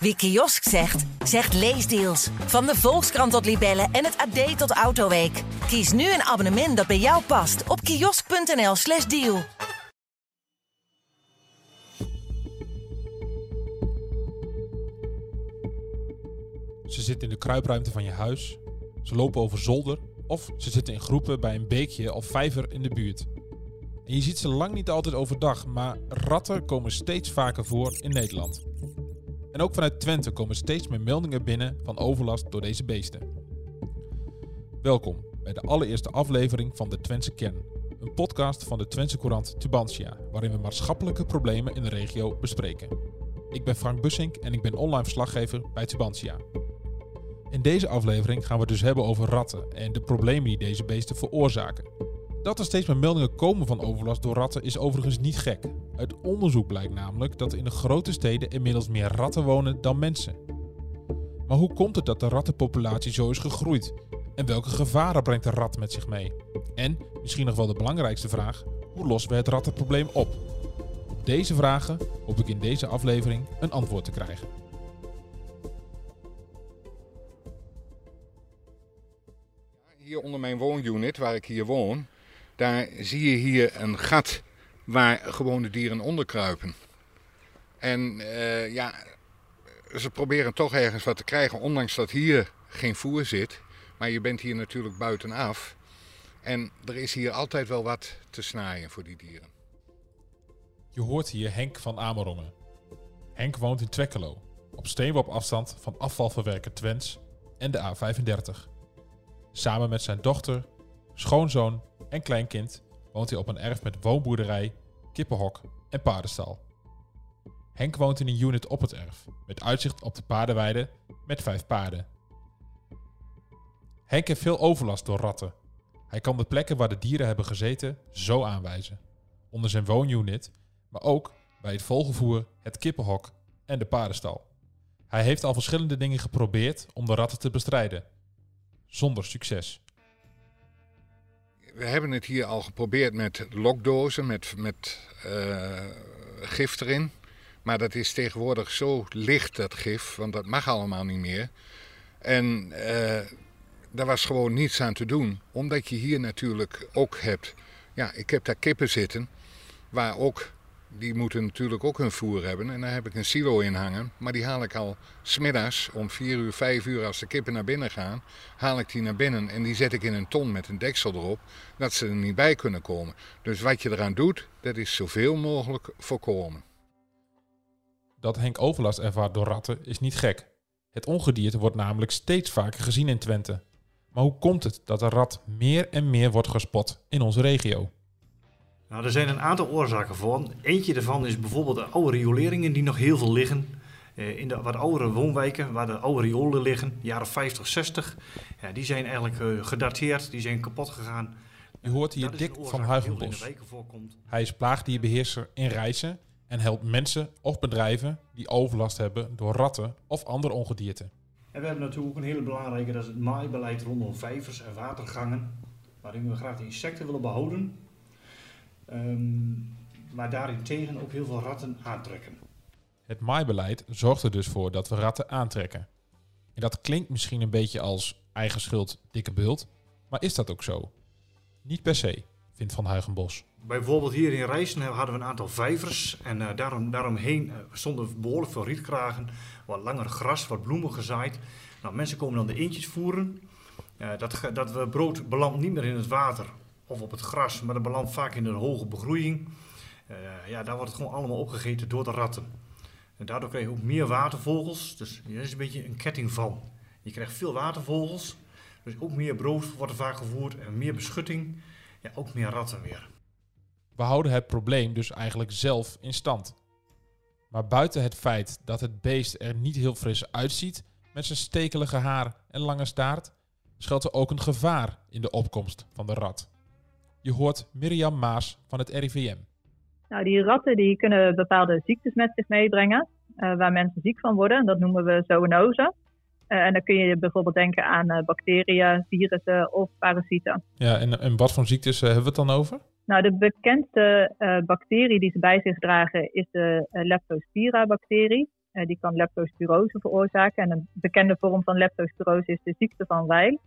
Wie kiosk zegt, zegt leesdeals. Van de Volkskrant tot Libellen en het AD tot Autoweek. Kies nu een abonnement dat bij jou past op kiosk.nl/slash deal. Ze zitten in de kruipruimte van je huis. Ze lopen over zolder. Of ze zitten in groepen bij een beekje of vijver in de buurt. En je ziet ze lang niet altijd overdag, maar ratten komen steeds vaker voor in Nederland. En ook vanuit Twente komen steeds meer meldingen binnen van overlast door deze beesten. Welkom bij de allereerste aflevering van de Twentse Kern. Een podcast van de Twentse Courant Tubantia, waarin we maatschappelijke problemen in de regio bespreken. Ik ben Frank Bussink en ik ben online verslaggever bij Tubantia. In deze aflevering gaan we dus hebben over ratten en de problemen die deze beesten veroorzaken. Dat er steeds meer meldingen komen van overlast door ratten is overigens niet gek. Uit onderzoek blijkt namelijk dat in de grote steden inmiddels meer ratten wonen dan mensen. Maar hoe komt het dat de rattenpopulatie zo is gegroeid? En welke gevaren brengt de rat met zich mee? En, misschien nog wel de belangrijkste vraag, hoe lossen we het rattenprobleem op? Op deze vragen hoop ik in deze aflevering een antwoord te krijgen. Hier onder mijn woonunit, waar ik hier woon, daar zie je hier een gat waar gewone dieren onder kruipen. En uh, ja, ze proberen toch ergens wat te krijgen, ondanks dat hier geen voer zit. Maar je bent hier natuurlijk buitenaf. En er is hier altijd wel wat te snijden voor die dieren. Je hoort hier Henk van Amerongen. Henk woont in Twekkelo, op steenworp afstand van afvalverwerker Twents en de A35. Samen met zijn dochter, schoonzoon en kleinkind woont hij op een erf met woonboerderij, kippenhok en paardenstal. Henk woont in een unit op het erf, met uitzicht op de paardenweide met vijf paarden. Henk heeft veel overlast door ratten. Hij kan de plekken waar de dieren hebben gezeten zo aanwijzen. Onder zijn woonunit, maar ook bij het volgevoer, het kippenhok en de paardenstal. Hij heeft al verschillende dingen geprobeerd om de ratten te bestrijden. Zonder succes we hebben het hier al geprobeerd met lokdozen, met, met uh, gif erin. Maar dat is tegenwoordig zo licht, dat gif, want dat mag allemaal niet meer. En uh, daar was gewoon niets aan te doen, omdat je hier natuurlijk ook hebt. Ja, ik heb daar kippen zitten, waar ook die moeten natuurlijk ook hun voer hebben. En daar heb ik een silo in hangen. Maar die haal ik al smiddags om 4 uur, 5 uur als de kippen naar binnen gaan. Haal ik die naar binnen en die zet ik in een ton met een deksel erop. Dat ze er niet bij kunnen komen. Dus wat je eraan doet, dat is zoveel mogelijk voorkomen. Dat Henk overlast ervaart door ratten is niet gek. Het ongedierte wordt namelijk steeds vaker gezien in Twente. Maar hoe komt het dat de rat meer en meer wordt gespot in onze regio? Nou, er zijn een aantal oorzaken voor. Eentje daarvan is bijvoorbeeld de oude rioleringen die nog heel veel liggen. Eh, in de wat oudere woonwijken, waar de oude riolen liggen, jaren 50, 60, ja, die zijn eigenlijk uh, gedateerd, die zijn kapot gegaan. U hoort hier Dick van Huigenbos. Hij is plaagdierbeheerser in Rijssen en helpt mensen of bedrijven die overlast hebben door ratten of andere ongedierte. En we hebben natuurlijk ook een hele belangrijke, dat is het maaibeleid rondom vijvers en watergangen, waarin we graag de insecten willen behouden Um, maar daarentegen ook heel veel ratten aantrekken. Het maaibeleid zorgt er dus voor dat we ratten aantrekken. En dat klinkt misschien een beetje als eigen schuld, dikke bult. Maar is dat ook zo? Niet per se, vindt Van Huigenbos. Bijvoorbeeld hier in Rijssen hadden we een aantal vijvers. En uh, daarom, daaromheen uh, stonden behoorlijk veel rietkragen. Wat langer gras, wat bloemen gezaaid. Nou, mensen komen dan de eentjes voeren. Uh, dat, dat brood belandt niet meer in het water of op het gras, maar dat belandt vaak in een hoge begroeiing. Uh, ja, daar wordt het gewoon allemaal opgegeten door de ratten. En daardoor krijg je ook meer watervogels. Dus dat is een beetje een ketting van. Je krijgt veel watervogels, dus ook meer brood wordt er vaak gevoerd en meer beschutting. Ja, ook meer ratten weer. We houden het probleem dus eigenlijk zelf in stand. Maar buiten het feit dat het beest er niet heel fris uitziet met zijn stekelige haar en lange staart, schuilt er ook een gevaar in de opkomst van de rat. Je hoort Mirjam Maas van het RIVM. Nou, die ratten die kunnen bepaalde ziektes met zich meebrengen, uh, waar mensen ziek van worden. Dat noemen we zoonose. Uh, en dan kun je bijvoorbeeld denken aan uh, bacteriën, virussen of parasieten. Ja, en, en wat voor ziektes hebben we het dan over? Nou, de bekendste bacterie die ze bij zich dragen is de Leptospira-bacterie. die kan leptospirose veroorzaken. En een bekende vorm van leptospirose is de ziekte van Weil.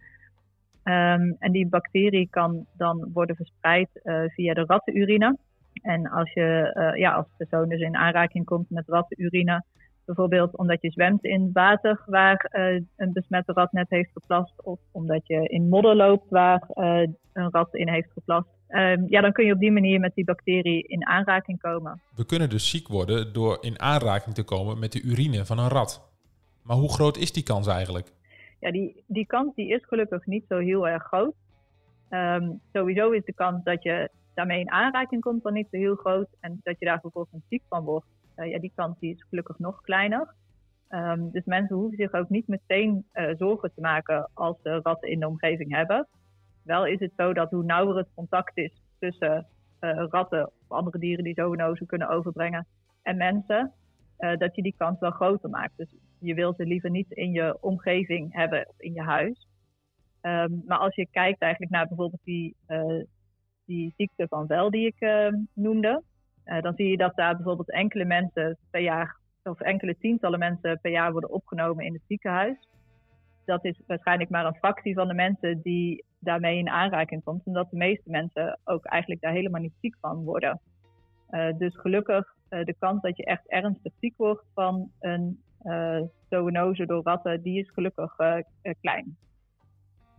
Um, en die bacterie kan dan worden verspreid uh, via de rattenurine. En als je uh, ja, als persoon dus in aanraking komt met rattenurine, bijvoorbeeld omdat je zwemt in water waar uh, een besmette rat net heeft geplast, of omdat je in modder loopt waar een rat in heeft geplast, um, ja, dan kun je op die manier met die bacterie in aanraking komen. We kunnen dus ziek worden door in aanraking te komen met de urine van een rat. Maar hoe groot is die kans eigenlijk? Ja, die, die kans die is gelukkig niet zo heel erg groot. Um, sowieso is de kans dat je daarmee in aanraking komt dan niet zo heel groot. En dat je daar vervolgens ziek van wordt, uh, ja, die kans die is gelukkig nog kleiner. Um, dus mensen hoeven zich ook niet meteen uh, zorgen te maken als ze ratten in de omgeving hebben. Wel is het zo dat hoe nauwer het contact is tussen uh, ratten of andere dieren die zoonozen kunnen overbrengen en mensen, dat je die kans wel groter maakt. Dus je wil ze liever niet in je omgeving hebben of in je huis. Um, maar als je kijkt eigenlijk naar bijvoorbeeld die, uh, die ziekte van wel die ik uh, noemde, uh, dan zie je dat daar bijvoorbeeld enkele mensen per jaar, of enkele tientallen mensen per jaar worden opgenomen in het ziekenhuis. Dat is waarschijnlijk maar een fractie van de mensen die daarmee in aanraking komt, omdat de meeste mensen ook eigenlijk daar helemaal niet ziek van worden. dus gelukkig de kans dat je echt ernstig ziek wordt van een zoonose door ratten, die is gelukkig uh, klein.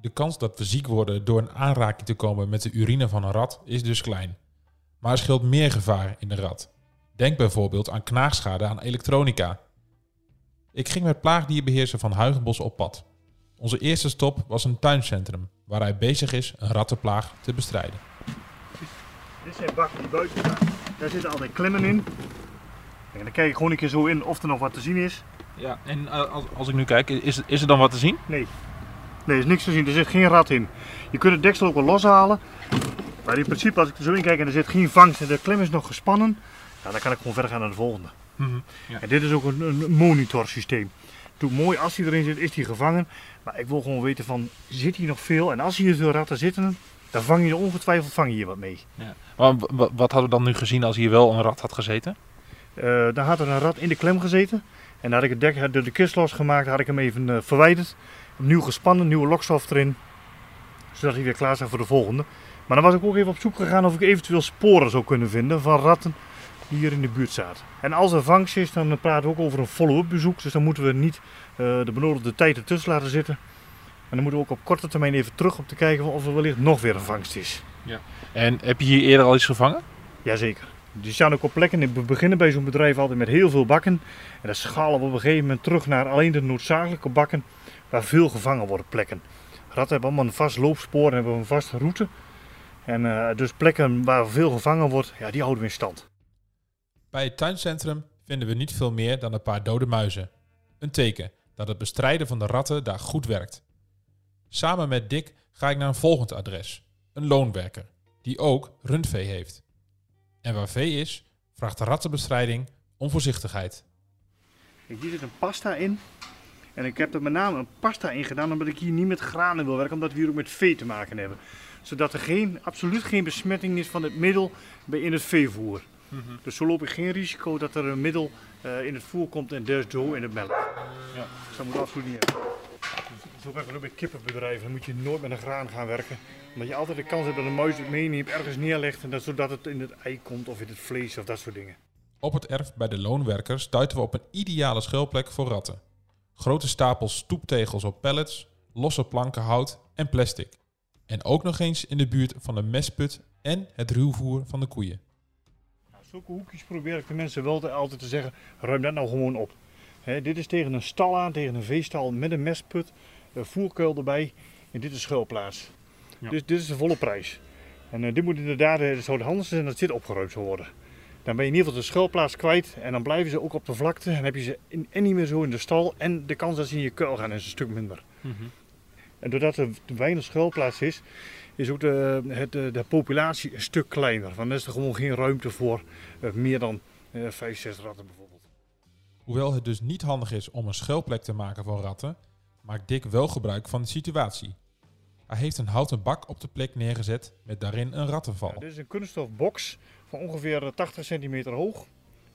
De kans dat we ziek worden door een aanraking te komen met de urine van een rat is dus klein. Maar er scheelt meer gevaar in de rat. Denk bijvoorbeeld aan knaagschade aan elektronica. Ik ging met plaagdierbeheerser van Huigenbos op pad. Onze eerste stop was een tuincentrum waar hij bezig is een rattenplaag te bestrijden. Dit zijn bakken die buiten staan. Daar zitten altijd klemmen in. En dan kijk ik gewoon een keer zo in of er nog wat te zien is. Ja, en uh, als, als ik nu kijk, is, is er dan wat te zien? Nee. Nee, er is niks te zien. Er zit geen rat in. Je kunt het deksel ook wel loshalen. Maar in principe, als ik er zo in kijk en er zit geen vangst en de klem is nog gespannen, ja, dan kan ik gewoon verder gaan naar de volgende. Mm -hmm. ja. En dit is ook een, een monitorsysteem. Toen mooi, als hij erin zit, is hij gevangen. Maar ik wil gewoon weten van, zit hier nog veel? En als hier veel ratten zitten, dan vang je ongetwijfeld vang je hier wat mee. Ja. Maar wat hadden we dan nu gezien als hier wel een rat had gezeten? Uh, dan had er een rat in de klem gezeten. En dan had ik het dek door de kist losgemaakt, had ik hem even uh, verwijderd. Opnieuw gespannen, nieuwe lokstof erin. Zodat hij weer klaar is voor de volgende. Maar dan was ik ook even op zoek gegaan of ik eventueel sporen zou kunnen vinden van ratten die hier in de buurt zaten. En als er vangst is, dan praten we ook over een follow-up bezoek. Dus dan moeten we niet uh, de benodigde tijd ertussen laten zitten. En dan moeten we ook op korte termijn even terug om te kijken of er wellicht nog weer een vangst is. Ja. En heb je hier eerder al iets gevangen? Jazeker. Die staan ook op plekken. We beginnen bij zo'n bedrijf altijd met heel veel bakken. En dan schalen we op een gegeven moment terug naar alleen de noodzakelijke bakken waar veel gevangen worden plekken. Ratten hebben allemaal een vast loopspoor en hebben een vaste route. En uh, dus plekken waar veel gevangen wordt, ja, die houden we in stand. Bij het tuincentrum vinden we niet veel meer dan een paar dode muizen. Een teken dat het bestrijden van de ratten daar goed werkt. Samen met Dick ga ik naar een volgend adres. Een loonwerker, die ook rundvee heeft. En waar vee is, vraagt de rattenbestrijding om voorzichtigheid. Hier zit een pasta in. En ik heb er met name een pasta in gedaan omdat ik hier niet met granen wil werken, omdat we hier ook met vee te maken hebben. Zodat er geen, absoluut geen besmetting is van het middel bij in het veevoer. Mm -hmm. Dus zo loop ik geen risico dat er een middel uh, in het voer komt en dus zo in het melk. Ja. Dus dat moet absoluut niet hebben. Zo werken we ook bij kippenbedrijven. Dan moet je nooit met een graan gaan werken. Omdat je altijd de kans hebt dat een muis het meeneemt, ergens neerlegt. En dat, zodat het in het ei komt of in het vlees of dat soort dingen. Op het erf bij de loonwerkers stuiten we op een ideale schuilplek voor ratten. Grote stapels stoeptegels op pallets, losse planken hout en plastic. En ook nog eens in de buurt van de mestput en het ruwvoer van de koeien. Nou, zulke hoekjes probeer ik de mensen wel te, altijd te zeggen, ruim dat nou gewoon op. He, dit is tegen een stal aan, tegen een veestal met een mestput, een voerkuil erbij en dit is schuilplaats. Ja. Dus dit is de volle prijs. En uh, dit moet inderdaad, uh, zou de handel zijn dat dit opgeruimd zou worden. Dan ben je in ieder geval de schuilplaats kwijt en dan blijven ze ook op de vlakte. En heb je ze in, en niet meer zo in de stal en de kans dat ze in je kuil gaan is een stuk minder. Mm -hmm. En doordat er weinig schuilplaats is, is ook de, het, de, de, populatie een stuk kleiner. Want dan is er gewoon geen ruimte voor uh, meer dan uh, 5, 6 ratten bijvoorbeeld. Hoewel het dus niet handig is om een schuilplek te maken voor ratten, maakt Dick wel gebruik van de situatie. Hij heeft een houten bak op de plek neergezet met daarin een rattenval. Dit is een kunststof box van ongeveer 80 centimeter hoog.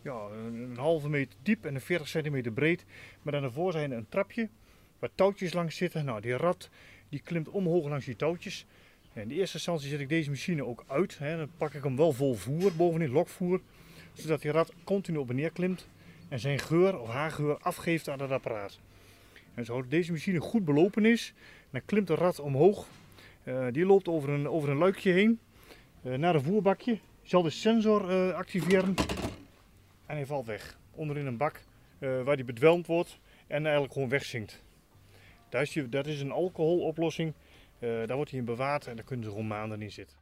ja, een halve meter diep en een 40 centimeter breed. Met aan de voorzijde een trapje waar touwtjes langs zitten. Nou, die rat die klimt omhoog langs die touwtjes. in de eerste instantie zet ik deze machine ook uit. Hè. Dan pak ik hem wel vol voer, bovenin lokvoer. Zodat die rat continu op en neer klimt en zijn geur of haar geur afgeeft aan het apparaat. En deze machine goed belopen is, dan klimt de rat omhoog. Uh, die loopt over een, over een luikje heen uh, naar een voerbakje. Zal de sensor uh, activeren en hij valt weg. Onderin een bak waar hij bedwelmd wordt en eigenlijk gewoon wegzinkt. Dat is een alcoholoplossing. daar wordt hij in bewaard en daar kunnen ze gewoon maanden in zitten.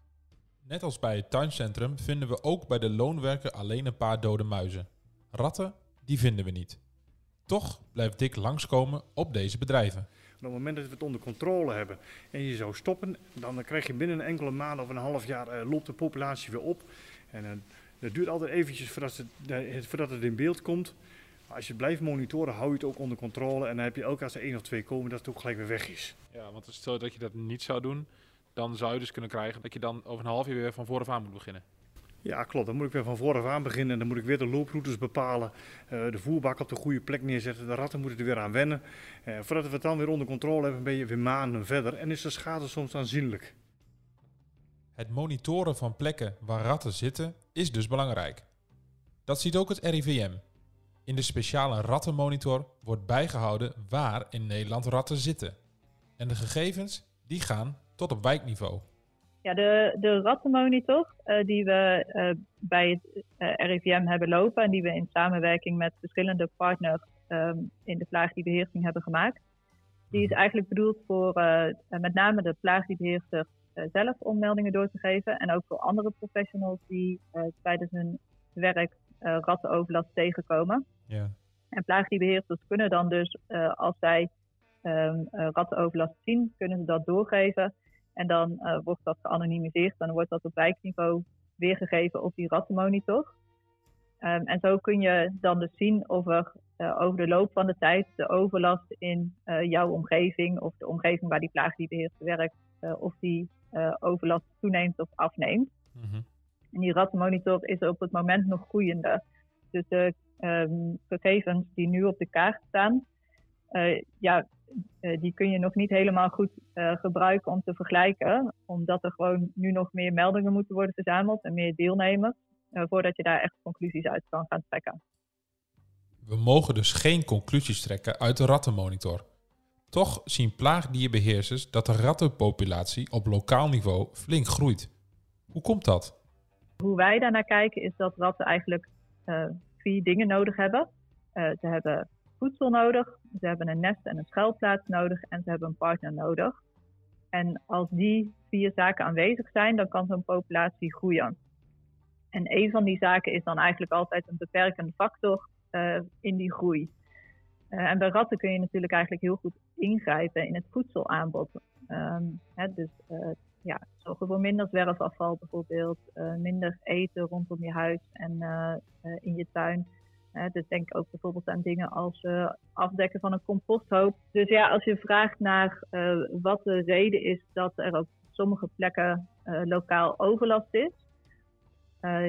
Net als bij het tuincentrum vinden we ook bij de loonwerker alleen een paar dode muizen. Ratten, die vinden we niet. Toch blijft Dick langskomen op deze bedrijven. op het moment dat we het onder controle hebben en je zou stoppen, dan krijg je binnen een enkele maand of een half jaar uh, loopt de populatie weer op. En uh, het duurt altijd eventjes voordat het, uh, voordat het in beeld komt. Maar als je blijft monitoren, hou je het ook onder controle. En dan heb je ook als er één of twee komen, dat het ook gelijk weer weg is. Ja, want stel dat je dat niet zou doen, dan zou je dus kunnen krijgen dat je dan over een half jaar weer van vooraf aan moet beginnen. Ja, klopt. Dan moet ik weer van vooraf aan beginnen. En dan moet ik weer de looproutes bepalen. Uh, de voerbak op de goede plek neerzetten. De ratten moeten er weer aan wennen. Uh, voordat we het dan weer onder controle hebben, ben je weer maanden verder. En is de schade soms aanzienlijk. Het monitoren van plekken waar ratten zitten is dus belangrijk. Dat ziet ook het RIVM. In de speciale rattenmonitor wordt bijgehouden waar in Nederland ratten zitten. En de gegevens die gaan tot op wijkniveau. Ja, de, de rattenmonitor uh, die we uh, bij het uh, eh, RIVM hebben lopen en die we in samenwerking met verschillende partners um, in de plaagdierbeheersing hebben gemaakt, die is mhm. eigenlijk bedoeld voor met name de plaagdierbeheerster zelf om meldingen door te geven en ook voor andere professionals die tijdens hun werk rattenoverlast tegenkomen. Ja. En plaagdierbeheersers kunnen dan dus, als zij um, rattenoverlast zien, kunnen ze dat doorgeven. En dan uh, wordt dat geanonimiseerd dan wordt dat op wijkniveau weergegeven op die rattenmonitor. Um, en zo kun je dan dus zien of er uh, over de loop van de tijd de overlast in uh, jouw omgeving of de omgeving waar die plaagdierbeheerster werkt, of die overlast toeneemt of afneemt. Mm -hmm. En die rattenmonitor is op het moment nog groeiende. Dus de um, gegevens die nu op de kaart staan, ja, uh, die kun je nog niet helemaal goed uh, gebruiken om te vergelijken. Omdat er gewoon nu nog meer meldingen moeten worden verzameld en meer deelnemers. Voordat je daar echt conclusies uit kan gaan trekken. We mogen dus geen conclusies trekken uit de rattenmonitor. Toch zien plaagdierbeheersers dat de rattenpopulatie op lokaal niveau flink groeit. Hoe komt dat? Hoe wij daarnaar kijken is dat ratten eigenlijk vier dingen nodig hebben. ze hebben voedsel nodig, ze hebben een nest en een schuilplaats nodig en ze hebben een partner nodig. En als die vier zaken aanwezig zijn, dan kan zo'n populatie groeien. En een van die zaken is dan eigenlijk altijd een beperkende factor uh, in die groei. Uh, en bij ratten kun je natuurlijk eigenlijk heel goed ingrijpen in het voedselaanbod. Um, hè, dus uh, ja, zorgen voor minder zwerfafval bijvoorbeeld, minder eten rondom je huis en in je tuin dus denk ook bijvoorbeeld aan dingen als uh, afdekken van een composthoop. Dus ja, als je vraagt naar uh, wat de reden is dat er op sommige plekken uh, lokaal overlast is,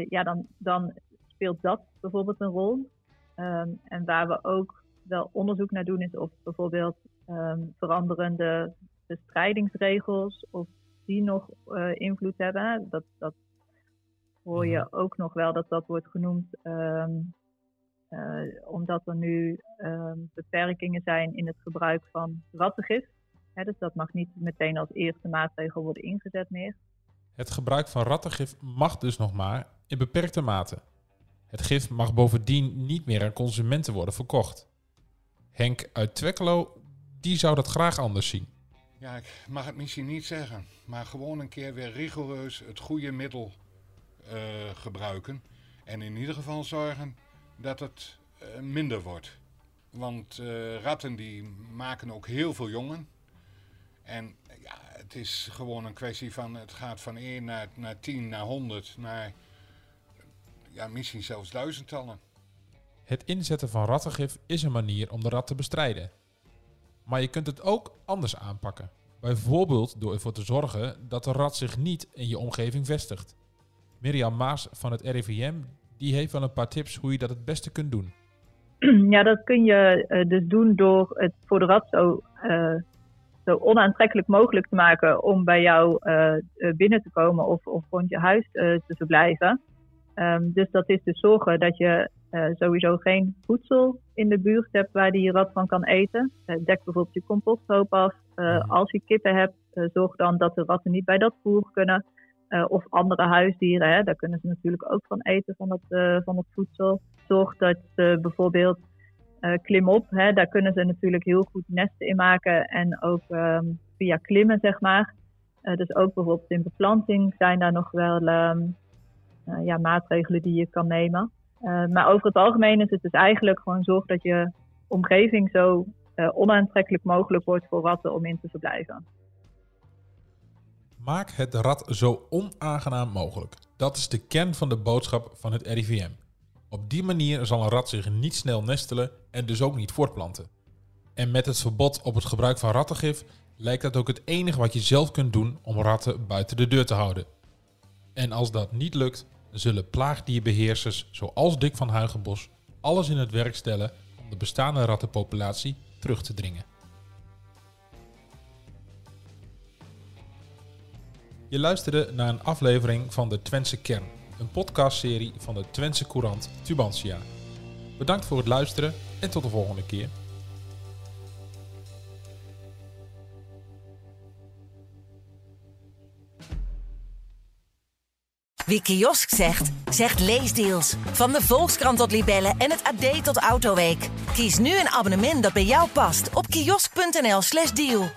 ja, dan, dan speelt dat bijvoorbeeld een rol. Um, en waar we ook wel onderzoek naar doen is of bijvoorbeeld um, veranderende bestrijdingsregels, of die nog invloed hebben. Dat, dat hoor je mhm. ook nog wel dat dat wordt genoemd. Um, uh, omdat er nu uh, beperkingen zijn in het gebruik van rattengif. Hè, dus dat mag niet meteen als eerste maatregel worden ingezet meer. Het gebruik van rattengif mag dus nog maar in beperkte mate. Het gif mag bovendien niet meer aan consumenten worden verkocht. Henk uit Twekkelo, die zou dat graag anders zien. Ja, ik mag het misschien niet zeggen, maar gewoon een keer weer rigoureus het goede middel uh, gebruiken. En in ieder geval zorgen dat het uh, minder wordt. Want uh, ratten die maken ook heel veel jongen. En ja, het is gewoon een kwestie van het gaat van 1 naar, naar 10 naar 100 naar ja, misschien zelfs duizendtallen. Het inzetten van rattengif is een manier om de rat te bestrijden. Maar je kunt het ook anders aanpakken. Bijvoorbeeld door ervoor te zorgen dat de rat zich niet in je omgeving vestigt. Mirjam Maas van het RIVM Die heeft wel een paar tips hoe je dat het beste kunt doen. Ja, dat kun je uh, dus doen door het voor de rat zo, uh, zo onaantrekkelijk mogelijk te maken om bij jou uh, binnen te komen of, of rond je huis te verblijven. Um, dus dat is dus zorgen dat je sowieso geen voedsel in de buurt hebt waar die rat van kan eten. dek bijvoorbeeld je composthoop af. als je kippen hebt, zorg dan dat de ratten niet bij dat voer kunnen. Of andere huisdieren, hè, daar kunnen ze natuurlijk ook van eten van het, van het voedsel zorgt dat ze bijvoorbeeld uh, klimop, hè, daar kunnen ze natuurlijk heel goed nesten in maken en ook um, via klimmen, zeg maar. Dus ook bijvoorbeeld in beplanting zijn daar nog wel uh, ja, maatregelen die je kan nemen. maar over het algemeen is het dus eigenlijk gewoon zorg dat je omgeving zo onaantrekkelijk mogelijk wordt voor ratten om in te verblijven. Maak het rat zo onaangenaam mogelijk. Dat is de kern van de boodschap van het RIVM. Op die manier zal een rat zich niet snel nestelen en dus ook niet voortplanten. En met het verbod op het gebruik van rattengif lijkt dat ook het enige wat je zelf kunt doen om ratten buiten de deur te houden. En als dat niet lukt, zullen plaagdierbeheersers zoals Dick van Huigenbos alles in het werk stellen om de bestaande rattenpopulatie terug te dringen. Je luisterde naar een aflevering van de Twentse Kern een podcastserie van de Twentse Courant Tubantia. Bedankt voor het luisteren en tot de volgende keer. Wie kiosk zegt, zegt leesdeals. Van de Volkskrant tot Libellen en het AD tot Autoweek. Kies nu een abonnement dat bij jou past op kiosk.nl/slash deal.